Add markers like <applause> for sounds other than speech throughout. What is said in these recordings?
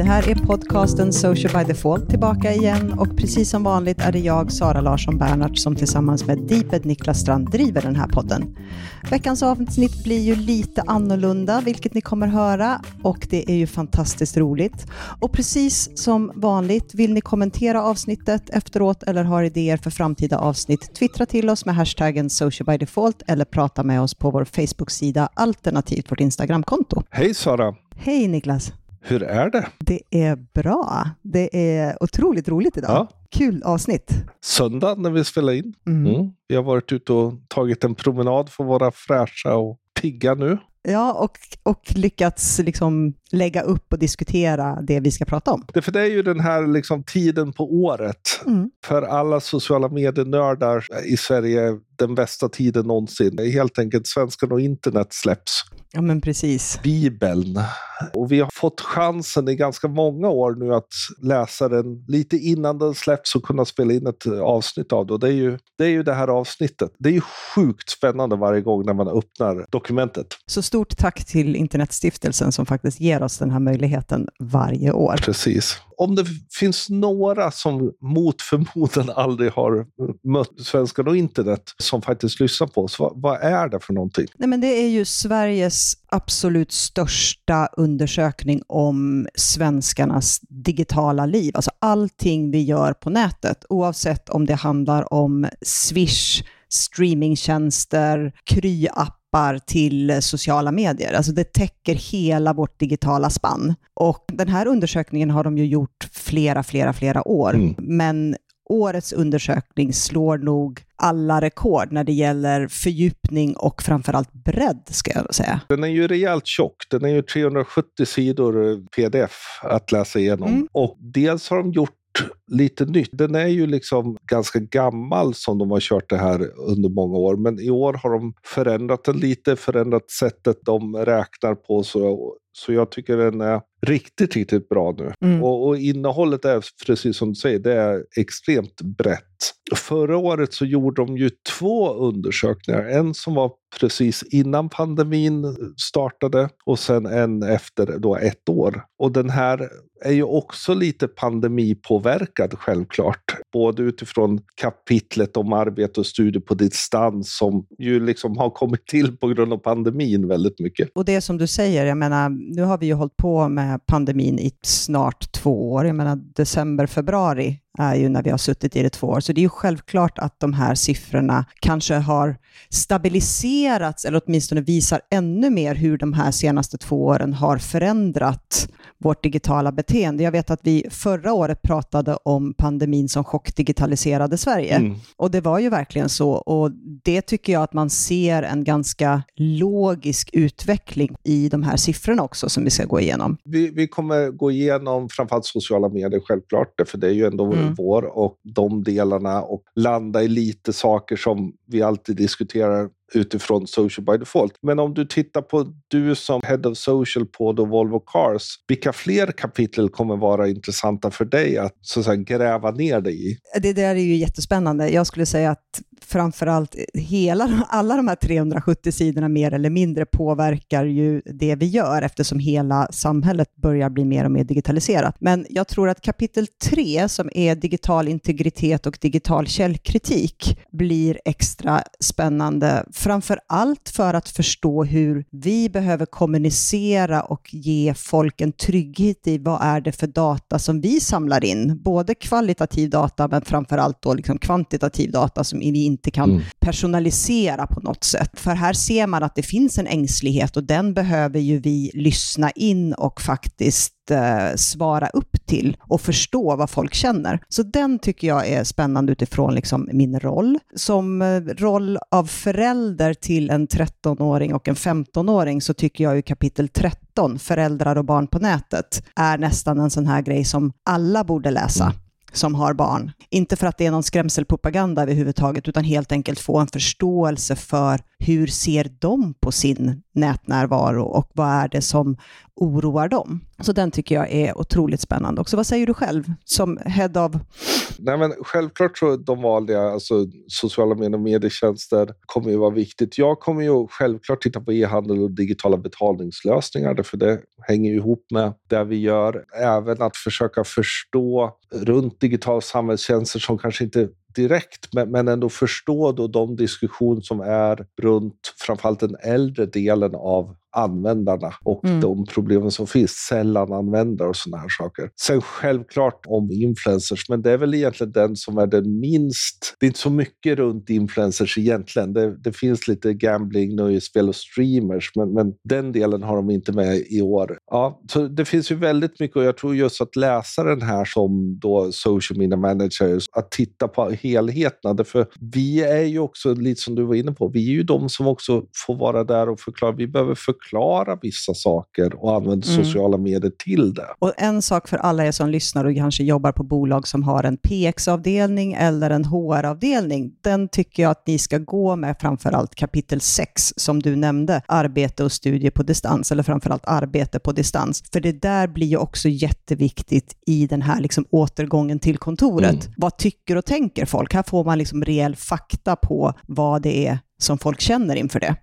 Det här är podcasten Social by Default tillbaka igen och precis som vanligt är det jag, Sara Larsson Bernhardt, som tillsammans med Deeped Niklas Strand driver den här podden. Veckans avsnitt blir ju lite annorlunda, vilket ni kommer höra och det är ju fantastiskt roligt. Och precis som vanligt, vill ni kommentera avsnittet efteråt eller har idéer för framtida avsnitt, twittra till oss med hashtaggen Social by Default eller prata med oss på vår Facebook-sida alternativt vårt Instagramkonto. Hej Sara! Hej Niklas! Hur är det? Det är bra. Det är otroligt roligt idag. Ja. Kul avsnitt. Söndag när vi spelar in. Mm. Mm. Vi har varit ute och tagit en promenad för att vara fräscha och pigga nu. Ja, och, och lyckats liksom lägga upp och diskutera det vi ska prata om. Det, för det är ju den här liksom tiden på året. Mm. För alla sociala medier-nördar i Sverige den bästa tiden någonsin. Det är helt enkelt svenskan och internet släpps. Ja, men precis. Bibeln. Och vi har fått chansen i ganska många år nu att läsa den lite innan den släpps och kunna spela in ett avsnitt av det. Och det är ju det, är ju det här avsnittet. Det är ju sjukt spännande varje gång när man öppnar dokumentet. Så stort tack till Internetstiftelsen som faktiskt ger oss den här möjligheten varje år. Precis. Om det finns några som mot förmodan <laughs> aldrig har mött svenskan och internet som faktiskt lyssnar på oss, vad, vad är det för någonting? Nej, men det är ju Sveriges absolut största undersökning om svenskarnas digitala liv. Alltså allting vi gör på nätet, oavsett om det handlar om Swish, streamingtjänster, Kry-appar till sociala medier. Alltså det täcker hela vårt digitala spann. Och den här undersökningen har de ju gjort flera, flera, flera år. Mm. Men årets undersökning slår nog alla rekord när det gäller fördjupning och framförallt bredd, ska jag säga. Den är ju rejält tjock. Den är ju 370 sidor pdf att läsa igenom. Mm. Och dels har de gjort lite nytt. Den är ju liksom ganska gammal som de har kört det här under många år. Men i år har de förändrat den lite, förändrat sättet de räknar på. Så, så jag tycker den är riktigt, riktigt bra nu. Mm. Och, och innehållet är, precis som du säger, det är extremt brett. Förra året så gjorde de ju två undersökningar. En som var precis innan pandemin startade och sen en efter då ett år. Och den här är ju också lite pandemipåverkad självklart. Både utifrån kapitlet om arbete och studier på distans som ju liksom har kommit till på grund av pandemin väldigt mycket. Och det som du säger, jag menar, nu har vi ju hållit på med pandemin i snart två år. Jag menar, december, februari är ju när vi har suttit i det två år. Så det är ju självklart att de här siffrorna kanske har stabiliserats, eller åtminstone visar ännu mer hur de här senaste två åren har förändrat vårt digitala beteende. Jag vet att vi förra året pratade om pandemin som chockdigitaliserade Sverige. Mm. Och det var ju verkligen så. Och det tycker jag att man ser en ganska logisk utveckling i de här siffrorna också som vi ska gå igenom. Vi, vi kommer gå igenom framförallt sociala medier självklart, för det är ju ändå Mm. Vår och de delarna och landa i lite saker som vi alltid diskuterar utifrån social by default. Men om du tittar på du som head of social på då Volvo Cars, vilka fler kapitel kommer vara intressanta för dig att, så att säga, gräva ner dig i? Det där är ju jättespännande. Jag skulle säga att framförallt hela, alla de här 370 sidorna mer eller mindre påverkar ju det vi gör eftersom hela samhället börjar bli mer och mer digitaliserat. Men jag tror att kapitel 3 som är digital integritet och digital källkritik blir extra spännande. Framför allt för att förstå hur vi behöver kommunicera och ge folk en trygghet i vad är det för data som vi samlar in. Både kvalitativ data men framför allt då liksom kvantitativ data som vi inte kan Mm. personalisera på något sätt. För här ser man att det finns en ängslighet och den behöver ju vi lyssna in och faktiskt eh, svara upp till och förstå vad folk känner. Så den tycker jag är spännande utifrån liksom min roll. Som eh, roll av förälder till en 13-åring och en 15-åring så tycker jag ju kapitel 13, föräldrar och barn på nätet, är nästan en sån här grej som alla borde läsa som har barn. Inte för att det är någon skrämselpropaganda överhuvudtaget, utan helt enkelt få en förståelse för hur ser de på sin nätnärvaro och vad är det som oroar dem. Så den tycker jag är otroligt spännande också. Vad säger du själv som head of Nej, men självklart så de vanliga alltså, sociala medier och medietjänster kommer ju vara viktigt. Jag kommer ju självklart titta på e-handel och digitala betalningslösningar, för det hänger ju ihop med det vi gör. Även att försöka förstå runt digitala samhällstjänster som kanske inte direkt, men, men ändå förstå då de diskussioner som är runt framförallt den äldre delen av användarna och mm. de problemen som finns, sällan användare och sådana här saker. Sen självklart om influencers, men det är väl egentligen den som är den minst... Det är inte så mycket runt influencers egentligen. Det, det finns lite gambling, nöjesspel och streamers, men, men den delen har de inte med i år. Ja, så det finns ju väldigt mycket och jag tror just att läsa den här som då social media managers, att titta på helheten. Därför vi är ju också, lite som du var inne på, vi är ju de som också får vara där och förklara. Vi behöver förklara vissa saker och använda mm. sociala medier till det. Och en sak för alla er som lyssnar och kanske jobbar på bolag som har en PX-avdelning eller en HR-avdelning, den tycker jag att ni ska gå med framför allt kapitel 6 som du nämnde, arbete och studier på distans, eller framför allt arbete på distans. För det där blir ju också jätteviktigt i den här liksom återgången till kontoret. Mm. Vad tycker och tänker folk? Här får man liksom reell fakta på vad det är som folk känner inför det.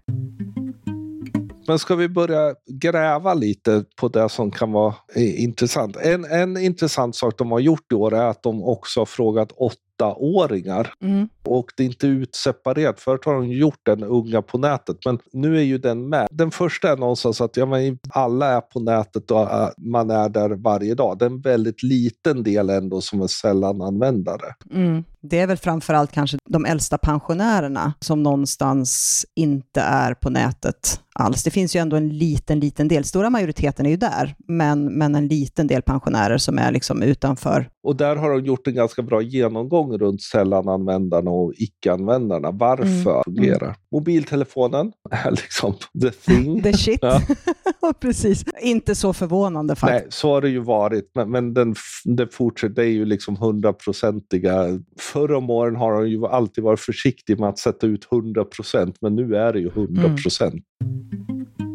Men ska vi börja gräva lite på det som kan vara intressant? En, en intressant sak de har gjort i år är att de också har frågat åttaåringar. Mm. Och det är inte utseparerat. Förut har de gjort den unga på nätet, men nu är ju den med. Den första är någonstans att ja, men alla är på nätet och äh, man är där varje dag. Det är en väldigt liten del ändå som är sällan användare. Mm. Det är väl framförallt kanske de äldsta pensionärerna som någonstans inte är på nätet alls. Det finns ju ändå en liten, liten del. Stora majoriteten är ju där, men, men en liten del pensionärer som är liksom utanför. Och där har de gjort en ganska bra genomgång runt sällananvändarna och icke-användarna. Varför mm. fungerar? Mm. Mobiltelefonen är liksom the thing. the shit. Ja. <laughs> Precis. Inte så förvånande faktiskt. Nej, så har det ju varit, men, men den, det fortsätter. Det är ju liksom hundraprocentiga. Förr om åren har de ju alltid varit försiktig med att sätta ut hundra procent, men nu är det ju hundra procent. Mm Thank you.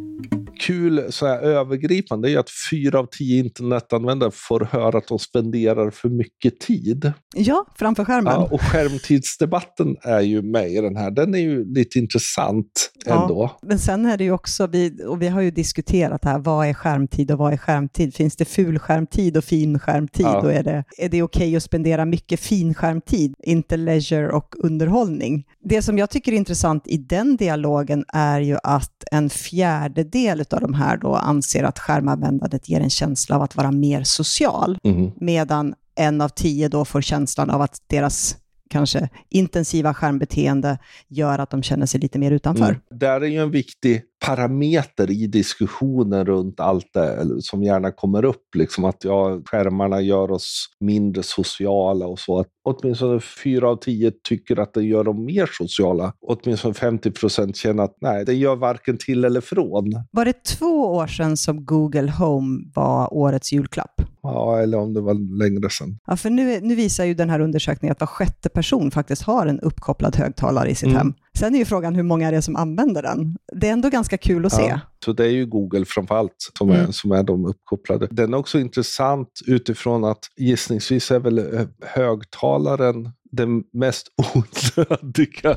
Kul så här övergripande är att fyra av tio internetanvändare får höra att de spenderar för mycket tid. Ja, framför skärmen. Ja, och skärmtidsdebatten är ju med i den här. Den är ju lite intressant ändå. Ja, men sen är det ju också, vi, och vi har ju diskuterat här, vad är skärmtid och vad är skärmtid? Finns det ful skärmtid och fin skärmtid? Ja. Och är det, är det okej okay att spendera mycket fin skärmtid, inte leisure och underhållning? Det som jag tycker är intressant i den dialogen är ju att en fjärdedel av de här då anser att skärmanvändandet ger en känsla av att vara mer social, mm. medan en av tio då får känslan av att deras kanske intensiva skärmbeteende gör att de känner sig lite mer utanför. Mm. Där är ju en viktig parameter i diskussionen runt allt det som gärna kommer upp. Liksom att ja, skärmarna gör oss mindre sociala och så. Att åtminstone fyra av tio tycker att det gör dem mer sociala. Åtminstone 50 procent känner att nej, det gör varken till eller från. Var det två år sedan som Google Home var årets julklapp? Ja, eller om det var längre sedan. Ja, för nu, nu visar ju den här undersökningen att var sjätte person faktiskt har en uppkopplad högtalare i sitt mm. hem. Sen är ju frågan hur många det är som använder den. Det är ändå ganska kul att ja, se. Så det är ju Google framförallt som, mm. som är de uppkopplade. Den är också intressant utifrån att gissningsvis är väl högtalaren den mest <laughs> onödiga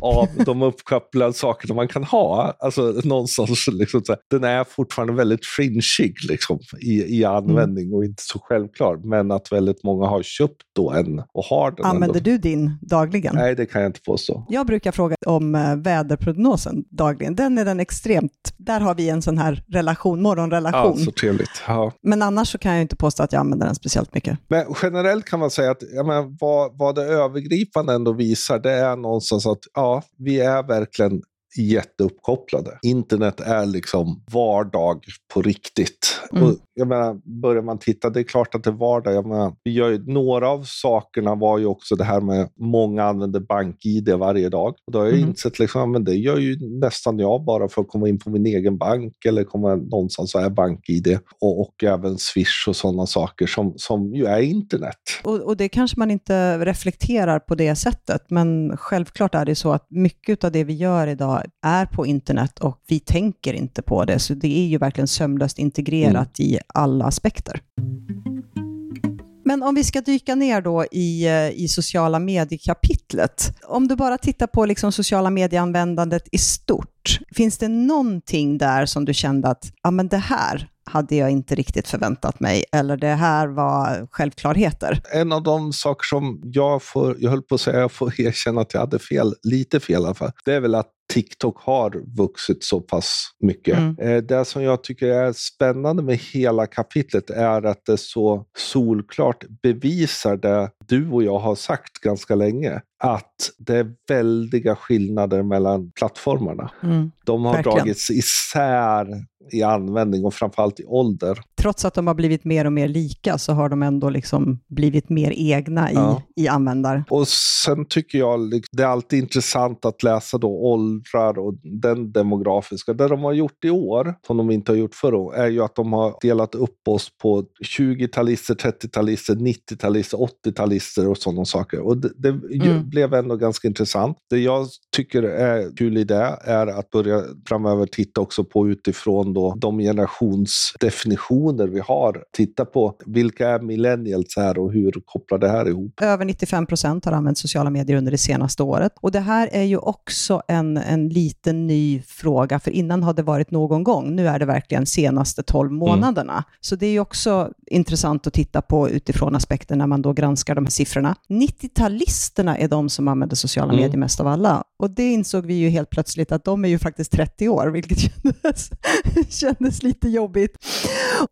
av de uppkopplade sakerna man kan ha. Alltså någonstans, liksom, så här, den är fortfarande väldigt fringeig liksom, i, i användning mm. och inte så självklar. Men att väldigt många har köpt då en och har den. Använder ändå. du din dagligen? Nej, det kan jag inte påstå. Jag brukar fråga om äh, väderprognosen dagligen. Den är den extremt, där har vi en sån här relation, morgonrelation. Ja, så trevligt. Ja. Men annars så kan jag inte påstå att jag använder den speciellt mycket. Men generellt kan man säga att ja, men vad, vad det övergripande ändå visar, det är någonstans att ja, vi är verkligen jätteuppkopplade. Internet är liksom vardag på riktigt. Mm. Och jag menar, börjar man titta, det är klart att det är vardag. Jag menar, vi gör ju, några av sakerna var ju också det här med många använder bank-id varje dag. Och då har jag mm. insett liksom, men det gör ju nästan jag bara för att komma in på min egen bank eller komma någonstans och är bank-id. Och, och även Swish och sådana saker som, som ju är internet. Och, och det kanske man inte reflekterar på det sättet, men självklart är det så att mycket av det vi gör idag är på internet och vi tänker inte på det. Så det är ju verkligen sömlöst integrerat mm. i alla aspekter. Men om vi ska dyka ner då i, eh, i sociala mediekapitlet. Om du bara tittar på liksom sociala medieanvändandet i stort, finns det någonting där som du kände att ja, men det här hade jag inte riktigt förväntat mig, eller det här var självklarheter? En av de saker som jag får, jag höll på att säga, jag får erkänna att jag hade fel, lite fel i alla fall, det är väl att TikTok har vuxit så pass mycket. Mm. Eh, det som jag tycker är spännande med hela kapitlet är att det så solklart bevisar det du och jag har sagt ganska länge. Att det är väldiga skillnader mellan plattformarna. Mm. De har Verkligen. dragits isär i användning och framförallt i ålder. Trots att de har blivit mer och mer lika så har de ändå liksom blivit mer egna i, ja. i användare. Och sen tycker jag det är alltid intressant att läsa då åldrar och den demografiska. Det de har gjort i år, som de inte har gjort året, är ju att de har delat upp oss på 20-talister, 30-talister, 90-talister, 80-talister och sådana saker. Och det, det mm. Blev ändå ganska intressant. Det jag tycker är kul i det är att börja framöver titta också på utifrån då de generationsdefinitioner vi har. Titta på vilka är millennials här och hur kopplar det här ihop? Över 95 procent har använt sociala medier under det senaste året. Och det här är ju också en, en liten ny fråga, för innan har det varit någon gång. Nu är det verkligen senaste 12 mm. månaderna. Mm. Så det är ju också intressant att titta på utifrån aspekten när man då granskar de här siffrorna. 90-talisterna är de som använder sociala mm. medier mest av alla. Och det insåg vi ju helt plötsligt att de är ju faktiskt 30 år, vilket <laughs> kändes, kändes lite jobbigt.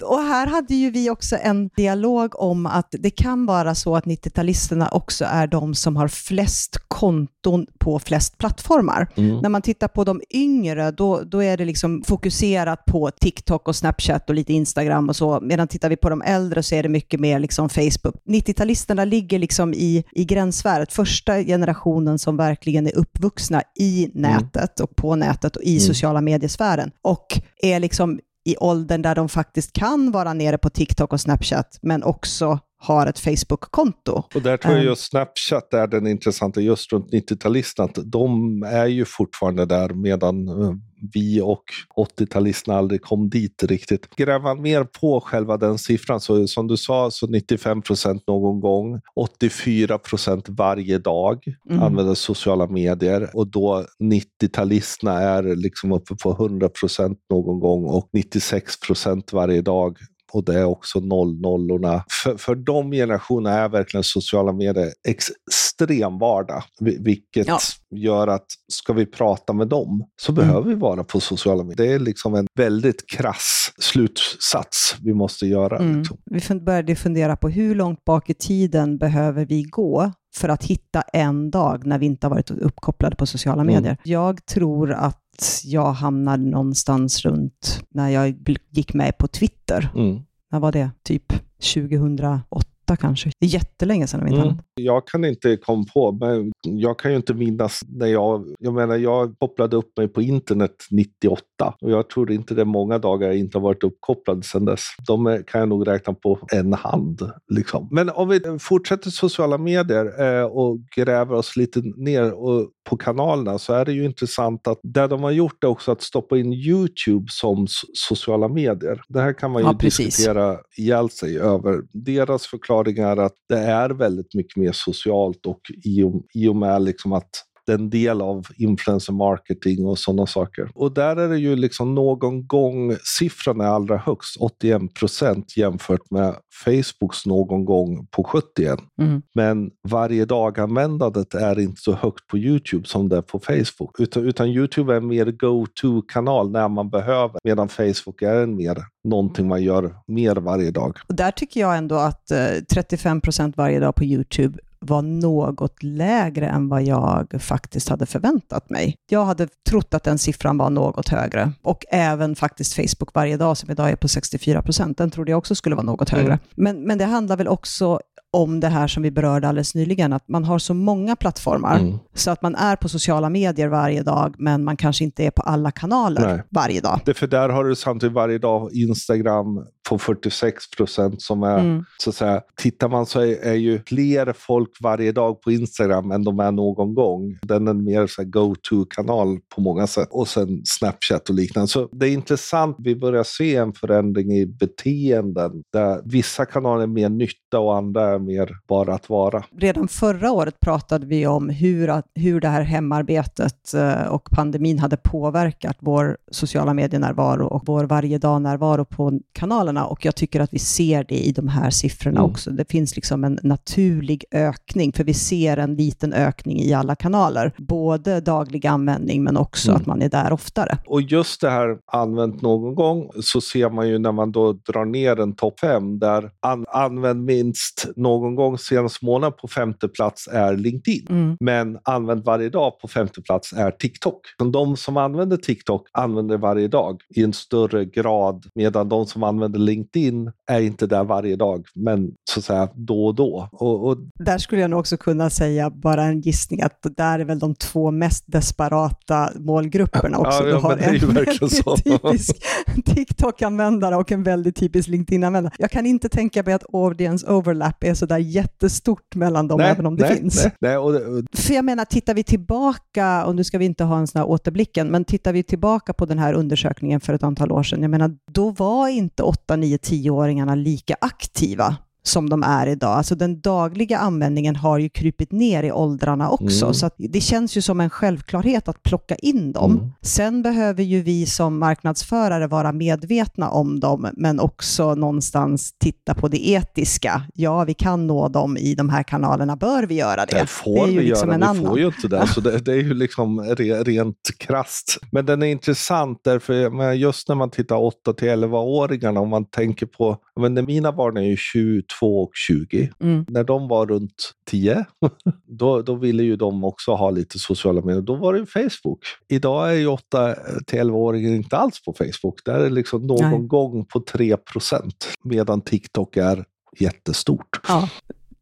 Och här hade ju vi också en dialog om att det kan vara så att 90-talisterna också är de som har flest konton på flest plattformar. Mm. När man tittar på de yngre, då, då är det liksom fokuserat på TikTok och Snapchat och lite Instagram och så, medan tittar vi på de äldre så är det mycket mer liksom Facebook. 90-talisterna ligger liksom i, i gränsvärdet, första generationen som verkligen är uppvuxna i mm. nätet och på nätet och i mm. sociala mediesfären och är liksom i åldern där de faktiskt kan vara nere på TikTok och Snapchat, men också har ett Facebook-konto. Och där tror jag ehm. just Snapchat är den intressanta just runt 90-talisterna. Att de är ju fortfarande där medan eh, vi och 80-talisterna aldrig kom dit riktigt. Gräver man mer på själva den siffran så som du sa så 95 procent någon gång, 84 procent varje dag mm. använder sociala medier och då 90-talisterna är liksom uppe på 100 procent någon gång och 96 procent varje dag och det är också noll-nollorna. För, för de generationerna är verkligen sociala medier extrem vardag, vilket ja. gör att ska vi prata med dem så mm. behöver vi vara på sociala medier. Det är liksom en väldigt krass slutsats vi måste göra. Mm. Liksom. Vi började fundera på hur långt bak i tiden behöver vi gå för att hitta en dag när vi inte har varit uppkopplade på sociala mm. medier. Jag tror att jag hamnade någonstans runt när jag gick med på Twitter. Mm. När var det? Typ 2008 kanske. Det är jättelänge sedan om inte mm. Jag kan inte komma på, men jag kan ju inte minnas när jag... Jag menar, jag kopplade upp mig på internet 98 och jag tror inte det är många dagar jag inte har varit uppkopplad sedan dess. De kan jag nog räkna på en hand. Liksom. Men om vi fortsätter sociala medier eh, och gräver oss lite ner och på kanalerna så är det ju intressant att det de har gjort är också att stoppa in Youtube som sociala medier. Det här kan man ju ja, diskutera ihjäl sig över. Deras förklaring är att det är väldigt mycket mer socialt och i och, i och med liksom att en del av influencer marketing och sådana saker. Och där är det ju liksom någon gång siffran är allra högst, 81 procent jämfört med Facebooks någon gång på 71. Mm. Men varje dag-användandet är inte så högt på YouTube som det är på Facebook. Utan, utan YouTube är mer go-to-kanal när man behöver, medan Facebook är en mer någonting man gör mer varje dag. Och där tycker jag ändå att eh, 35 procent varje dag på YouTube var något lägre än vad jag faktiskt hade förväntat mig. Jag hade trott att den siffran var något högre. Och även faktiskt Facebook varje dag, som idag är på 64 procent, den trodde jag också skulle vara något högre. Mm. Men, men det handlar väl också om det här som vi berörde alldeles nyligen, att man har så många plattformar, Mm. så att man är på sociala medier varje dag, men man kanske inte är på alla kanaler Nej. varje dag. Det, för där har du samtidigt varje dag Instagram på 46 procent som är, Mm. så att säga, tittar man så är, är ju fler folk varje dag på Instagram än de är någon gång. Den är en mer så här go-to-kanal på många sätt. Och sen Snapchat och liknande. Så det är intressant, vi börjar se en förändring i beteenden där vissa kanaler är mer nytta och andra är mer bara att vara. Redan förra året pratade vi om hur, hur det här hemarbetet eh, och pandemin hade påverkat vår sociala medienärvaro och vår varje dag-närvaro på kanalerna. Och jag tycker att vi ser det i de här siffrorna Mm. också. Det finns liksom en naturlig ökning, för vi ser en liten ökning i alla kanaler. Både daglig användning, men också Mm. att man är där oftare. Och just det här använt någon gång så ser man ju när man då drar ner en topp fem där an, använd minst någon gång senaste månaden på femte plats är LinkedIn. Mm. Men använd varje dag på femte plats är TikTok. De som använder TikTok använder det varje dag i en större grad medan de som använder LinkedIn är inte där varje dag men så att säga då och då. Och, och Där skulle jag nog också kunna säga, bara en gissning, att det där är väl de två mest desperata målgrupperna också. Ja, du ja, har en väldigt typisk TikTok-användare och en väldigt typisk LinkedIn-användare. Jag kan inte tänka mig att audience overlap är sådär jättestort mellan dem, även om det nej, finns. Nej, nej, och, det- För jag menar, tittar vi tillbaka, och nu ska vi inte ha en sån här återblicken, men tittar vi tillbaka på den här undersökningen för ett antal år sedan, jag menar, då var inte 8, 9, 10-åringarna lika aktiva som de är idag. Alltså den dagliga användningen har ju krypit ner i åldrarna också, Mm. så det känns ju som en självklarhet att plocka in dem. Mm. Sen behöver ju vi som marknadsförare vara medvetna om dem, men också någonstans titta på det etiska. Ja, vi kan nå dem i de här kanalerna. Bör vi göra det? Det får det är ju vi liksom göra, en vi annan. får ju inte det. Så det, det är ju liksom re, rent krast. Men den är intressant därför just när man tittar 8 till 11-åringarna, om man tänker på, men när mina barn är ju 22 och 20, Mm. när de var runt 10, <laughs> då, då ville ju de också ha lite sociala medier. Då var det Facebook. Idag är ju 8 till 11-åringar inte alls på Facebook. Där är det liksom någon Nej. gång på 3 procent, medan TikTok är jättestort. Ja.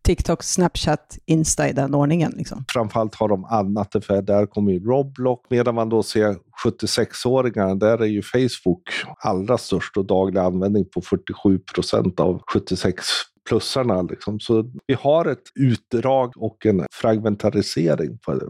TikTok, Snapchat, Insta i den ordningen. Liksom. framförallt har de annat, för där kommer ju Roblox, medan man då ser 76-åringarna, där är ju Facebook allra störst och daglig användning på 47 procent av 76 plussarna. Liksom. Så vi har ett utdrag och en fragmentarisering på det.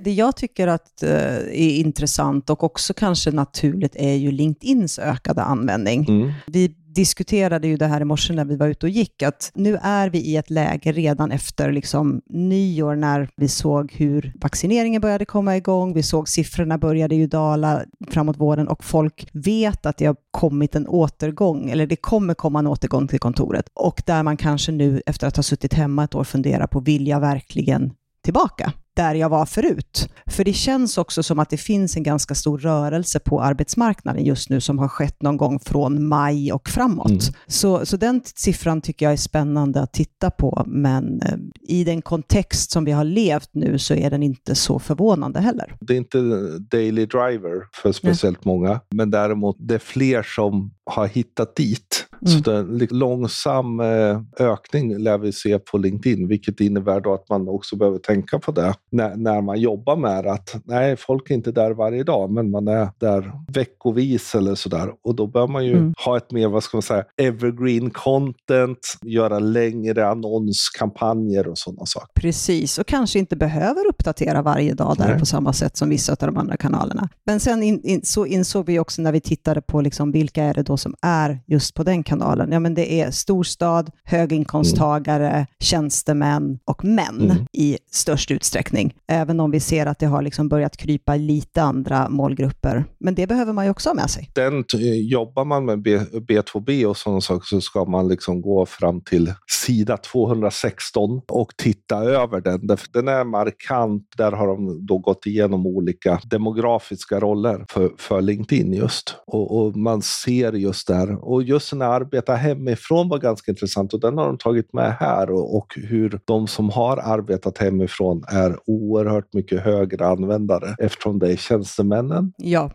Det jag tycker att eh, är intressant och också kanske naturligt är ju LinkedIns ökade användning. Mm. Vi diskuterade ju det här i morse när vi var ute och gick, att nu är vi i ett läge redan efter liksom nyår när vi såg hur vaccineringen började komma igång, vi såg siffrorna började ju dala framåt våren och folk vet att det har kommit en återgång, eller det kommer komma en återgång till kontoret. Och där man kanske nu efter att ha suttit hemma ett år funderar på, vill jag verkligen tillbaka där jag var förut. För det känns också som att det finns en ganska stor rörelse på arbetsmarknaden just nu som har skett någon gång från maj och framåt. Mm. Så, så den siffran tycker jag är spännande att titta på, men eh, i den kontext som vi har levt nu så är den inte så förvånande heller. Det är inte daily driver för speciellt många, men däremot det är fler som har hittat dit. Så Mm. är en lite långsam eh, ökning lär vi se på LinkedIn, vilket innebär då att man också behöver tänka på det när, när man jobbar med att nej, folk är inte där varje dag, men man är där veckovis eller sådär. Och då bör man ju Mm. ha ett mer, vad ska man säga, evergreen content, göra längre annonskampanjer och sådana saker. Precis, och kanske inte behöver uppdatera varje dag där Nej. på samma sätt som vissa av de andra kanalerna. Men sen in, in, så insåg vi också när vi tittade på liksom vilka är det då som är just på den kanalen. Ja, men det är storstad, höginkomsttagare, tjänstemän och män Mm. i störst utsträckning. Även om vi ser att det har liksom börjat krypa lite andra målgrupper. Men det behöver man ju också ha med sig. den, eh, jobbar man med B, B2B och sådana saker så ska man liksom gå fram till sida 216 och titta över den. Därför Den är markant. Där har de då gått igenom olika demografiska roller för, för LinkedIn just. Och, och man ser just där. Och just när arbeta hemifrån var ganska intressant och den har de tagit med här och, och hur de som har arbetat hemifrån är oerhört mycket högre användare eftersom det är tjänstemännen Ja.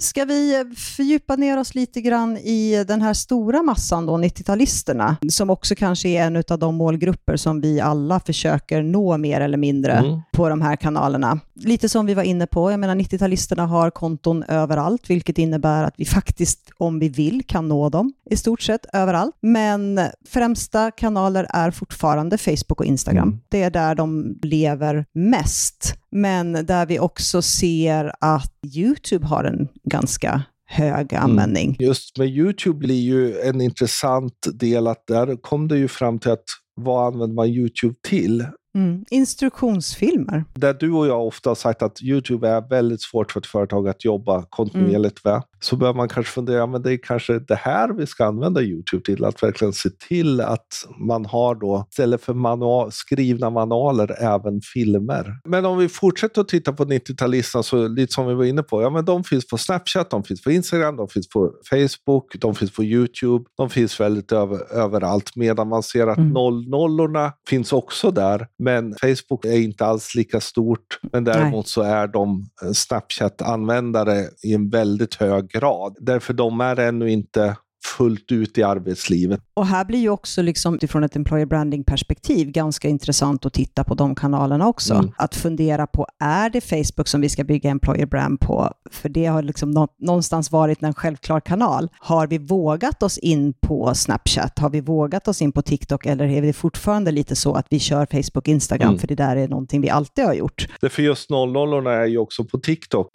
Ska vi fördjupa ner oss lite grann i den här stora massan då, 90-talisterna, som också kanske är en av de målgrupper som vi alla försöker nå mer eller mindre mm. på de här kanalerna. Lite som vi var inne på, jag menar 90-talisterna har konton överallt, vilket innebär att vi faktiskt, om vi vill, kan nå dem i stort sett överallt. Men främsta kanaler är fortfarande Facebook och Instagram. Mm. Det är där de lever mest men där vi också ser att YouTube har en ganska hög mm. användning. Mm. Just med YouTube blir ju en intressant del att där kom det ju fram till att vad använder man YouTube till? Mm. Instruktionsfilmer. Där du och jag ofta har sagt att YouTube är väldigt svårt för ett företag att jobba kontinuerligt mm. med så bör man kanske fundera, men det är kanske det här vi ska använda Youtube till, att verkligen se till att man har då, istället för manual, skrivna manualer, även filmer. Men om vi fortsätter att titta på 90-talisterna, så lite som vi var inne på, ja men de finns på Snapchat, de finns på Instagram, de finns på Facebook, de finns på Youtube, de finns väldigt över, överallt, medan man ser att mm. 00 finns också där, men Facebook är inte alls lika stort, men däremot Nej. så är de eh, Snapchat-användare i en väldigt hög grad. Därför de är ännu inte fullt ut i arbetslivet. Och här blir ju också liksom, utifrån ett employer branding-perspektiv ganska intressant att titta på de kanalerna också. Mm. Att fundera på, är det Facebook som vi ska bygga employer brand på? För det har liksom någonstans varit en självklar kanal. Har vi vågat oss in på Snapchat? Har vi vågat oss in på TikTok? Eller är det fortfarande lite så att vi kör Facebook, Instagram, mm. för det där är någonting vi alltid har gjort? Det för just 00 är ju också på TikTok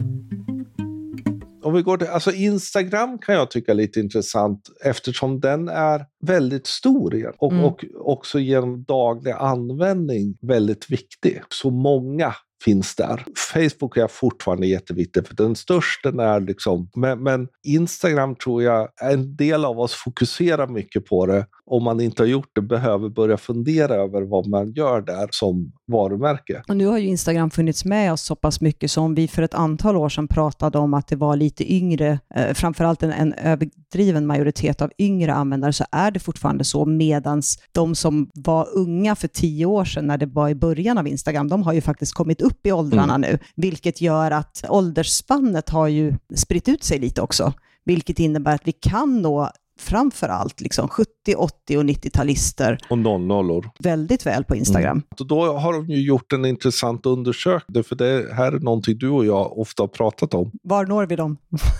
om vi går till, alltså Instagram kan jag tycka är lite intressant eftersom den är väldigt stor igen och, mm. och också genom daglig användning väldigt viktig. Så många finns där. Facebook är fortfarande jätteviktig för den största är liksom, men, men, Instagram tror jag, en del av oss fokuserar mycket på det. Om man inte har gjort det behöver börja fundera över vad man gör där som varumärke. Och nu har ju Instagram funnits med oss så pass mycket som vi för ett antal år sedan pratade om att det var lite yngre, eh, framförallt en, en överdriven majoritet av yngre användare, så är det fortfarande så, medans de som var unga för tio år sedan, när det var i början av Instagram, de har ju faktiskt kommit upp i åldrarna mm. nu, vilket gör att åldersspannet har ju spritt ut sig lite också, vilket innebär att vi kan nå framför allt liksom 70, 80 och 90-talister. Och 00 Väldigt väl på Instagram. Mm. Då har de ju gjort en intressant undersökning, för det här är någonting du och jag ofta har pratat om. Var når vi dem?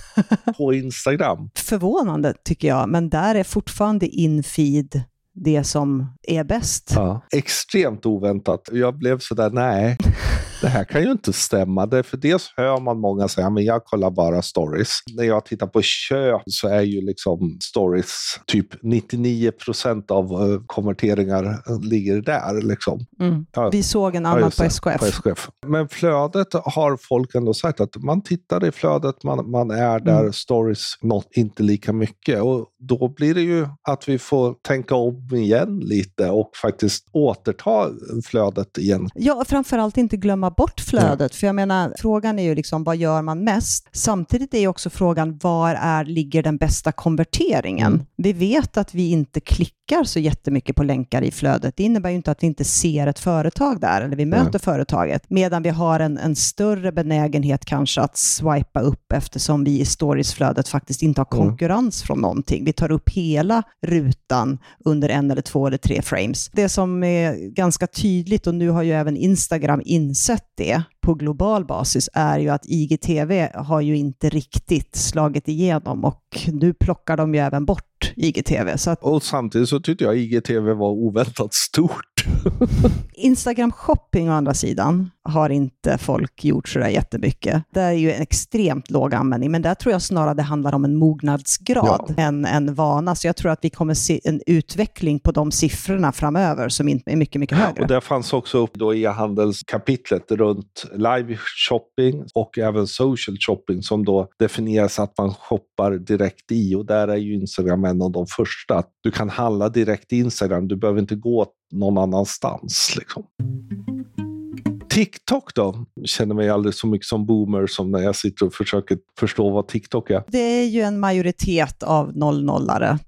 <laughs> på Instagram. Förvånande tycker jag, men där är fortfarande infeed det som är bäst. Ja, extremt oväntat. Jag blev sådär, nej <laughs> det här kan ju inte stämma. Det, för dels hör man många säga att jag kollar bara stories. När jag tittar på köp så är ju liksom stories typ 99 procent av uh, konverteringar ligger där. Liksom. Mm. Ja. Vi såg en annan ja, på, SKF. på SKF. Men flödet har folk ändå sagt att man tittar i flödet, man, man är där, mm. stories något inte lika mycket. Och då blir det ju att vi får tänka om igen lite och faktiskt återta flödet igen. Ja, framförallt inte glömma bort flödet. Ja. För jag menar, frågan är ju liksom vad gör man mest? Samtidigt är ju också frågan var är, ligger den bästa konverteringen? Mm. Vi vet att vi inte klickar så jättemycket på länkar i flödet. Det innebär ju inte att vi inte ser ett företag där eller vi möter ja. företaget. Medan vi har en, en större benägenhet kanske att swipa upp eftersom vi i storiesflödet faktiskt inte har konkurrens mm. från någonting. Vi tar upp hela rutan under en eller två eller tre frames. Det som är ganska tydligt och nu har ju även Instagram insett det på global basis är ju att IGTV har ju inte riktigt slagit igenom och nu plockar de ju även bort IGTV. Så att... Och samtidigt så tyckte jag IGTV var oväntat stort. <laughs> Instagram shopping å andra sidan har inte folk gjort sådär jättemycket. Det är ju en extremt låg användning, men där tror jag snarare det handlar om en mognadsgrad ja. än en vana. Så jag tror att vi kommer se en utveckling på de siffrorna framöver som är mycket, mycket högre. Och det fanns också upp då i handelskapitlet runt live shopping och även social shopping som då definieras att man shoppar direkt i och där är ju Instagram en av de första. Du kan handla direkt i Instagram, du behöver inte gå någon annanstans. Liksom. TikTok då? Jag känner mig aldrig så mycket som boomer som när jag sitter och försöker förstå vad TikTok är. Det är ju en majoritet av 00-are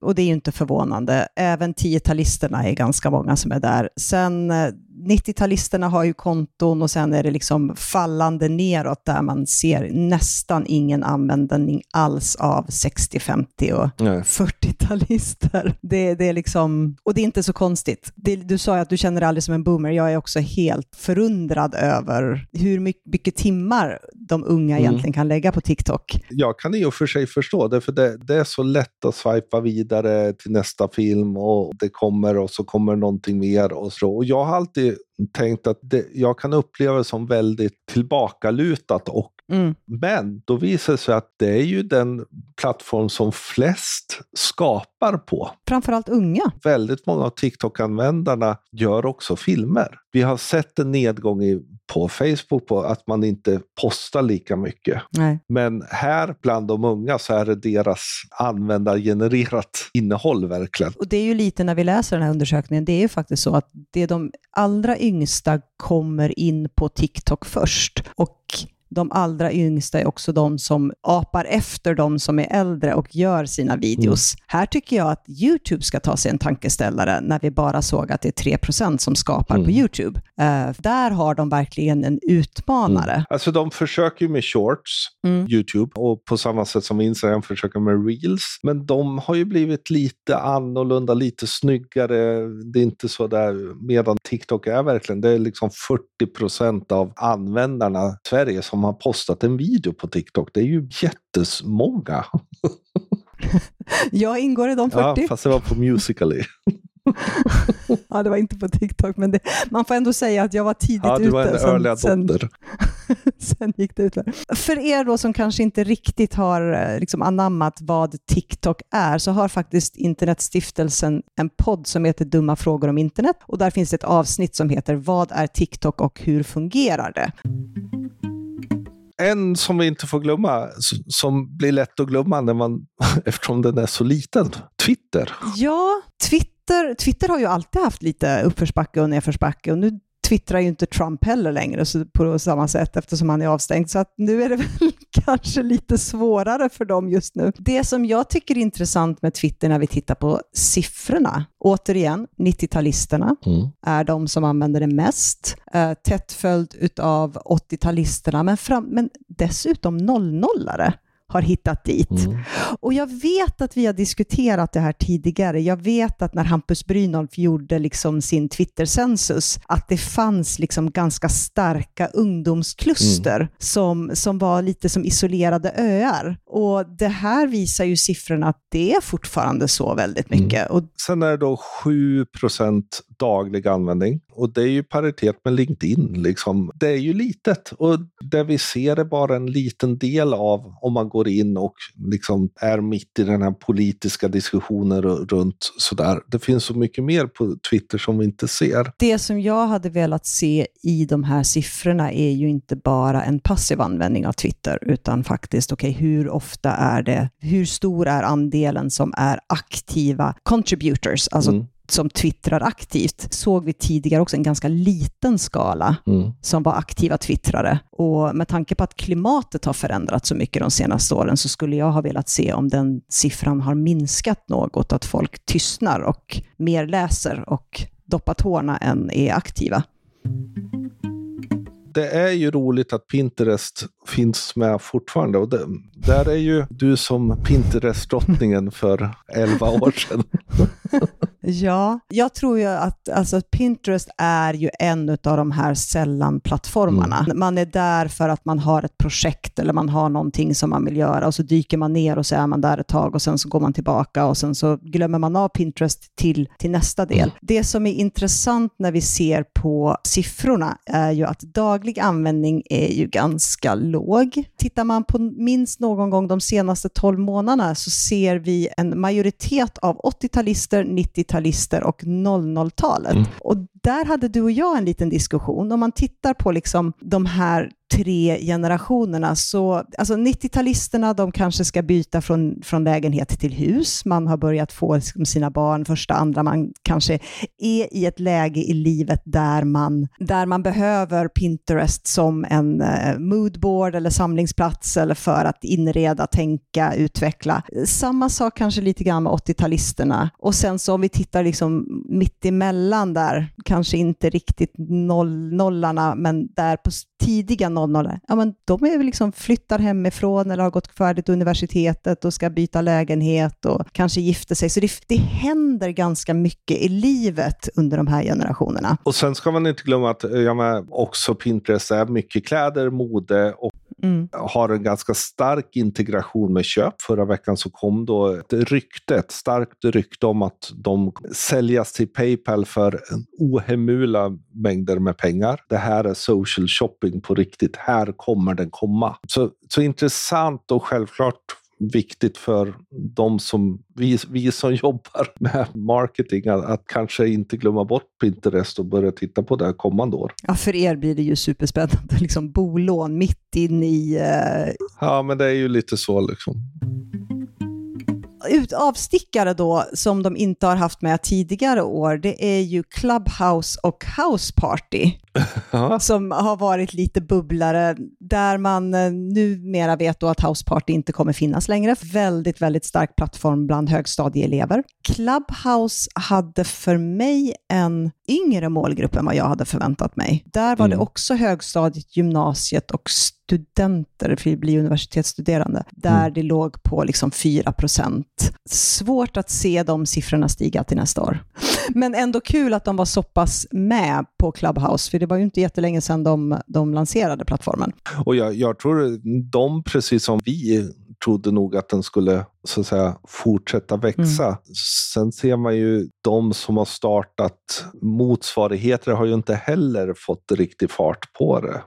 och det är ju inte förvånande. Även 10-talisterna är ganska många som är där. Sen eh, 90-talisterna har ju konton och sen är det liksom fallande neråt där man ser nästan ingen användning alls av 60, 50 och 40-talister. Det, det, är liksom, och det är inte så konstigt. Det, du sa ju att du känner dig aldrig som en boomer. Jag är också helt förundrad över hur mycket, mycket timmar de unga mm. egentligen kan lägga på TikTok. Jag kan i och för sig förstå det, för det, det är så lätt att swipa vidare till nästa film och det kommer och så kommer någonting mer och så. Och jag har alltid tänkt att det, jag kan uppleva det som väldigt tillbakalutat och Mm. Men då visar det sig att det är ju den plattform som flest skapar på. Framförallt unga. Väldigt många av TikTok-användarna gör också filmer. Vi har sett en nedgång i, på Facebook på att man inte postar lika mycket. Nej. Men här bland de unga så är det deras användargenererat innehåll verkligen. Och det är ju lite när vi läser den här undersökningen, det är ju faktiskt så att det är de allra yngsta kommer in på TikTok först. Och de allra yngsta är också de som apar efter de som är äldre och gör sina videos. Mm. Här tycker jag att YouTube ska ta sig en tankeställare när vi bara såg att det är 3% som skapar mm. på YouTube. Uh, där har de verkligen en utmanare. Mm. Alltså de försöker ju med shorts, mm. YouTube, och på samma sätt som Instagram försöker med reels. Men de har ju blivit lite annorlunda, lite snyggare. Det är inte så där, medan TikTok är verkligen, det är liksom 40% av användarna i Sverige som har postat en video på TikTok. Det är ju jättesmånga. <laughs> jag ingår i de 40. Ja, fast det var på Musical.ly. <laughs> ja, det var inte på TikTok, men det, man får ändå säga att jag var tidigt ute. Ja, du var en early adopter. Sen, <laughs> sen gick det ut. För er då som kanske inte riktigt har eh, liksom anammat vad TikTok är, så har faktiskt Internetstiftelsen en podd som heter Dumma frågor om internet. Och där finns det ett avsnitt som heter Vad är TikTok och hur fungerar det? En som vi inte får glömma, som blir lätt att glömma när man, <laughs> eftersom den är så liten, Twitter. Ja, Twitter, Twitter har ju alltid haft lite uppförsbacke och nedförsbacke och nu twittrar ju inte Trump heller längre på samma sätt eftersom han är avstängd. Så att nu är det <laughs> väl kanske lite svårare för dem just nu. Det som jag tycker är intressant med Twitter när vi tittar på siffrorna, återigen, 90-talisterna mm. är de som använder det mest, eh, tätt följd av 80-talisterna, men, men dessutom 00-are har hittat dit. Mm. Och jag vet att vi har diskuterat det här tidigare. Jag vet att när Hampus Brynolf gjorde liksom sin Twitter-census, att det fanns liksom ganska starka ungdomskluster mm. som, som var lite som isolerade öar. Och det här visar ju siffrorna att det är fortfarande så väldigt mm. mycket. Mm. Och Sen är det då 7 daglig användning och det är ju paritet med LinkedIn. Liksom. Det är ju litet och det vi ser är bara en liten del av om man går in och liksom är mitt i den här politiska diskussionen runt sådär. Det finns så mycket mer på Twitter som vi inte ser. Det som jag hade velat se i de här siffrorna är ju inte bara en passiv användning av Twitter, utan faktiskt, okej, okay, hur ofta är det, hur stor är andelen som är aktiva contributors, alltså mm som twittrar aktivt, såg vi tidigare också en ganska liten skala mm. som var aktiva twittrare. Och med tanke på att klimatet har förändrats så mycket de senaste åren så skulle jag ha velat se om den siffran har minskat något, att folk tystnar och mer läser och doppar tårna än är aktiva det är ju roligt att Pinterest finns med fortfarande. Och det, där är ju du som Pinterest-drottningen för 11 år sedan. <laughs> ja, jag tror ju att alltså, Pinterest är ju en av de här sällan-plattformarna. Mm. Man är där för att man har ett projekt eller man har någonting som man vill göra och så dyker man ner och så är man där ett tag och sen så går man tillbaka och sen så glömmer man av Pinterest till, till nästa del. Mm. Det som är intressant när vi ser på siffrorna är ju att daglig användning är ju ganska låg. Tittar man på minst någon gång de senaste 12 månaderna så ser vi en majoritet av 80-talister, 90-talister och 00-talet. Mm. Och där hade du och jag en liten diskussion. Om man tittar på liksom de här tre generationerna. Så, alltså 90-talisterna de kanske ska byta från, från lägenhet till hus. Man har börjat få liksom, sina barn första, andra. Man kanske är i ett läge i livet där man, där man behöver Pinterest som en eh, moodboard eller samlingsplats eller för att inreda, tänka, utveckla. Samma sak kanske lite grann med 80-talisterna. Och sen så om vi tittar liksom mitt emellan där, kanske inte riktigt noll, nollarna, men där på tidiga 00 ja men de är liksom flyttar hemifrån eller har gått färdigt universitetet och ska byta lägenhet och kanske gifter sig. Så det, det händer ganska mycket i livet under de här generationerna. Och sen ska man inte glömma att eh, ja, men också Pinterest är mycket kläder, mode och mm. har en ganska stark integration med köp. Förra veckan så kom då ett rykte, ett starkt rykte om att de säljas till Paypal för ohemula mängder med pengar. Det här är social shopping på riktigt. Här kommer den komma. Så, så intressant och självklart viktigt för de som, vi, vi som <laughs> jobbar med marketing, att, att, kanske inte glömma bort Pinterest och börja titta på det kommande år. Ja, för er blir det ju superspännande, <laughs> liksom bolån mitt in i... Uh... Ja, men det är ju lite så liksom ut, avstickare då, som de inte har haft med tidigare år, det är ju Clubhouse och House Party. <laughs> som har varit lite bubblare, där man eh, numera vet då att House Party inte kommer finnas längre. Väldigt, väldigt stark plattform bland högstadieelever. Clubhouse hade för mig en yngre målgrupp än vad jag hade förväntat mig. Där var mm. det också högstadiet, gymnasiet och studenter, för att bli universitetsstuderande, där mm. det låg på liksom 4 procent. Svårt att se de siffrorna stiga till nästa år. Men ändå kul att de var så pass med på Clubhouse, för det var ju inte jättelänge sedan de, de lanserade plattformen. Och jag, jag tror de, precis som vi, trodde nog att den skulle så att säga, fortsätta växa. Mm. Sen ser man ju de som har startat motsvarigheter har ju inte heller fått riktig fart på det.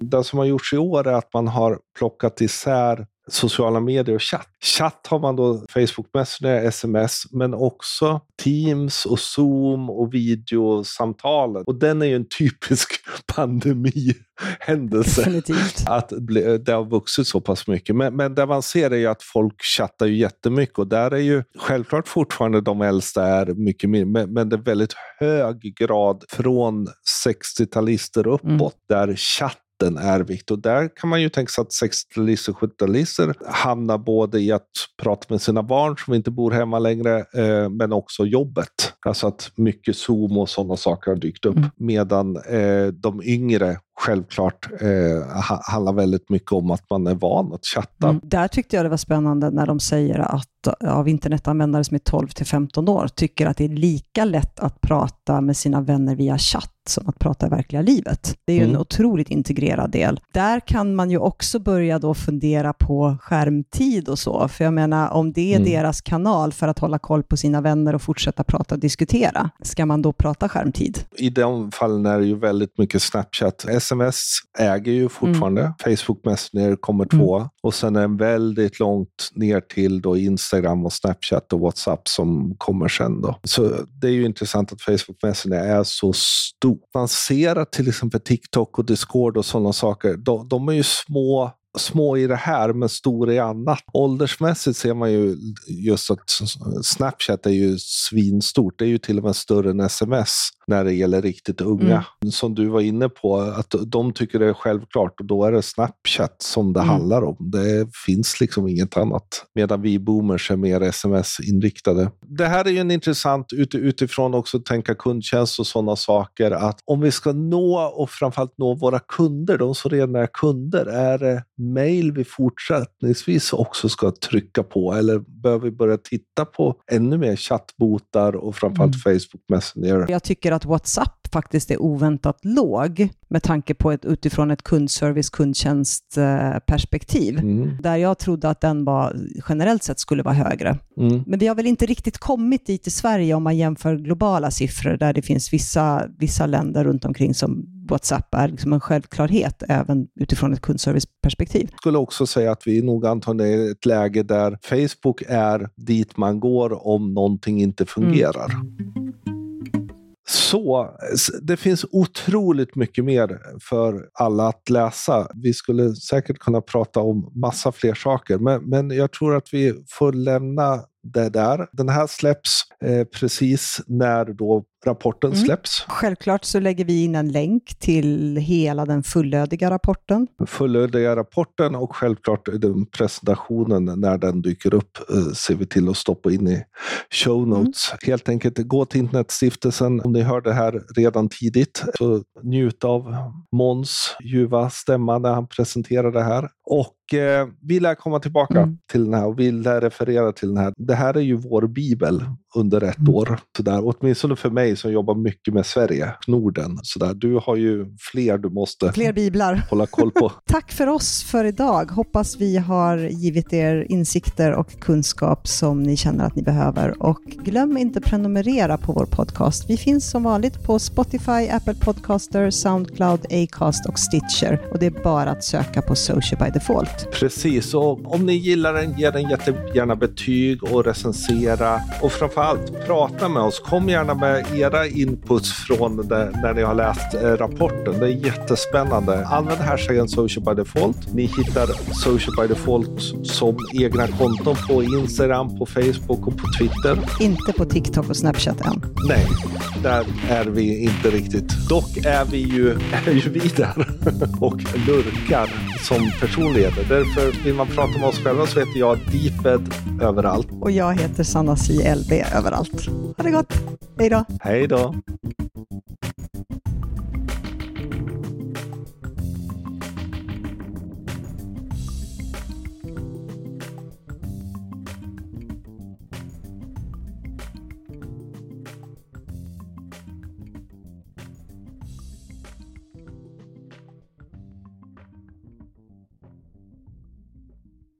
Det som har gjorts i år är att man har plockat isär sociala medier och chatt. Chatt har man då Facebook Messenger, sms, men också Teams och Zoom och videosamtalen. Och den är ju en typisk <laughs> pandemihändelse. Definitivt. Att det har vuxit så pass mycket. Men, men det man ser är ju att folk chattar ju jättemycket och där är ju självklart fortfarande de äldsta är mycket mer, men, men det är väldigt hög grad från 60-talister uppåt mm. där chatt den är viktig. Och där kan man ju tänka sig att 60-talister och 70-talister hamnar både i att prata med sina barn som inte bor hemma längre, eh, men också jobbet. Alltså att mycket Zoom och sådana saker har dykt upp. Mm. Medan eh, de yngre självklart eh, handlar väldigt mycket om att man är van att chatta. Mm. Där tyckte jag det var spännande när de säger att av internetanvändare som är 12 till 15 år tycker att det är lika lätt att prata med sina vänner via chatt som att prata i verkliga livet. Det är ju mm. en otroligt integrerad del. Där kan man ju också börja då fundera på skärmtid och så, för jag menar om det är mm. deras kanal för att hålla koll på sina vänner och fortsätta prata och diskutera, ska man då prata skärmtid? I de fallen är det ju väldigt mycket Snapchat. Sms äger ju fortfarande. Mm. Facebook Messenger kommer två mm. och sen är det väldigt långt ner till då Instagram och Snapchat och WhatsApp som kommer sen. Då. Så det är ju intressant att Facebook Messenger är så stor. Man ser att till exempel TikTok och Discord och sådana saker, de, de är ju små små i det här men stora i annat. Åldersmässigt ser man ju just att Snapchat är ju svinstort. Det är ju till och med större än sms när det gäller riktigt unga. Mm. Som du var inne på, att de tycker det är självklart och då är det Snapchat som det mm. handlar om. Det finns liksom inget annat. Medan vi boomers är mer sms-inriktade. Det här är ju en intressant utifrån också tänka kundtjänst och sådana saker. Att om vi ska nå och framförallt nå våra kunder, de som redan är kunder, är det mail vi fortsättningsvis också ska trycka på? Eller bör vi börja titta på ännu mer chattbotar och framförallt mm. Facebook Messenger? Jag tycker att WhatsApp faktiskt är oväntat låg med tanke på ett, utifrån ett kundservice, kundtjänstperspektiv. Mm. Där jag trodde att den var, generellt sett skulle vara högre. Mm. Men vi har väl inte riktigt kommit dit i Sverige om man jämför globala siffror där det finns vissa, vissa länder runt omkring som WhatsApp är liksom en självklarhet även utifrån ett kundserviceperspektiv. Jag skulle också säga att vi nog antagligen är i ett läge där Facebook är dit man går om någonting inte fungerar. Mm så det finns otroligt mycket mer för alla att läsa. Vi skulle säkert kunna prata om massa fler saker, men, men jag tror att vi får lämna det där. Den här släpps eh, precis när då rapporten mm. släpps. Självklart så lägger vi in en länk till hela den fullödiga rapporten. Fullödiga rapporten och självklart den presentationen när den dyker upp eh, ser vi till att stoppa in i show mm. notes. Mm. Helt enkelt gå till Internetstiftelsen om ni hör det här redan tidigt. Så njut av Måns ljuva stämma när han presenterar det här. Och eh, vi lär komma tillbaka mm. till den här och vi lär referera till den här. Det här är ju vår bibel under ett mm. år. Sådär. Åtminstone för mig som jobbar mycket med Sverige, Norden. Sådär. Du har ju fler du måste fler biblar. hålla koll på. <laughs> Tack för oss för idag. Hoppas vi har givit er insikter och kunskap som ni känner att ni behöver. Och glöm inte prenumerera på vår podcast. Vi finns som vanligt på Spotify, Apple Podcaster, Soundcloud, Acast och Stitcher. Och det är bara att söka på Social by Default. Precis, och om ni gillar den, ge den jättegärna betyg och recensera. Och framför allt, prata med oss. Kom gärna med era inputs från det, när ni har läst eh, rapporten. Det är jättespännande. Använd hashtaggen social by default. Ni hittar social by default som egna konton på Instagram, på Facebook och på Twitter. Inte på TikTok och Snapchat än. Nej, där är vi inte riktigt. Dock är vi ju, <laughs> är ju vi där <laughs> och lurkar som personligheter. Därför vill man prata med oss själva så heter jag Deeped överallt. Och jag heter Sanna C. Överallt. Ha det gott. Hej då. Hej då.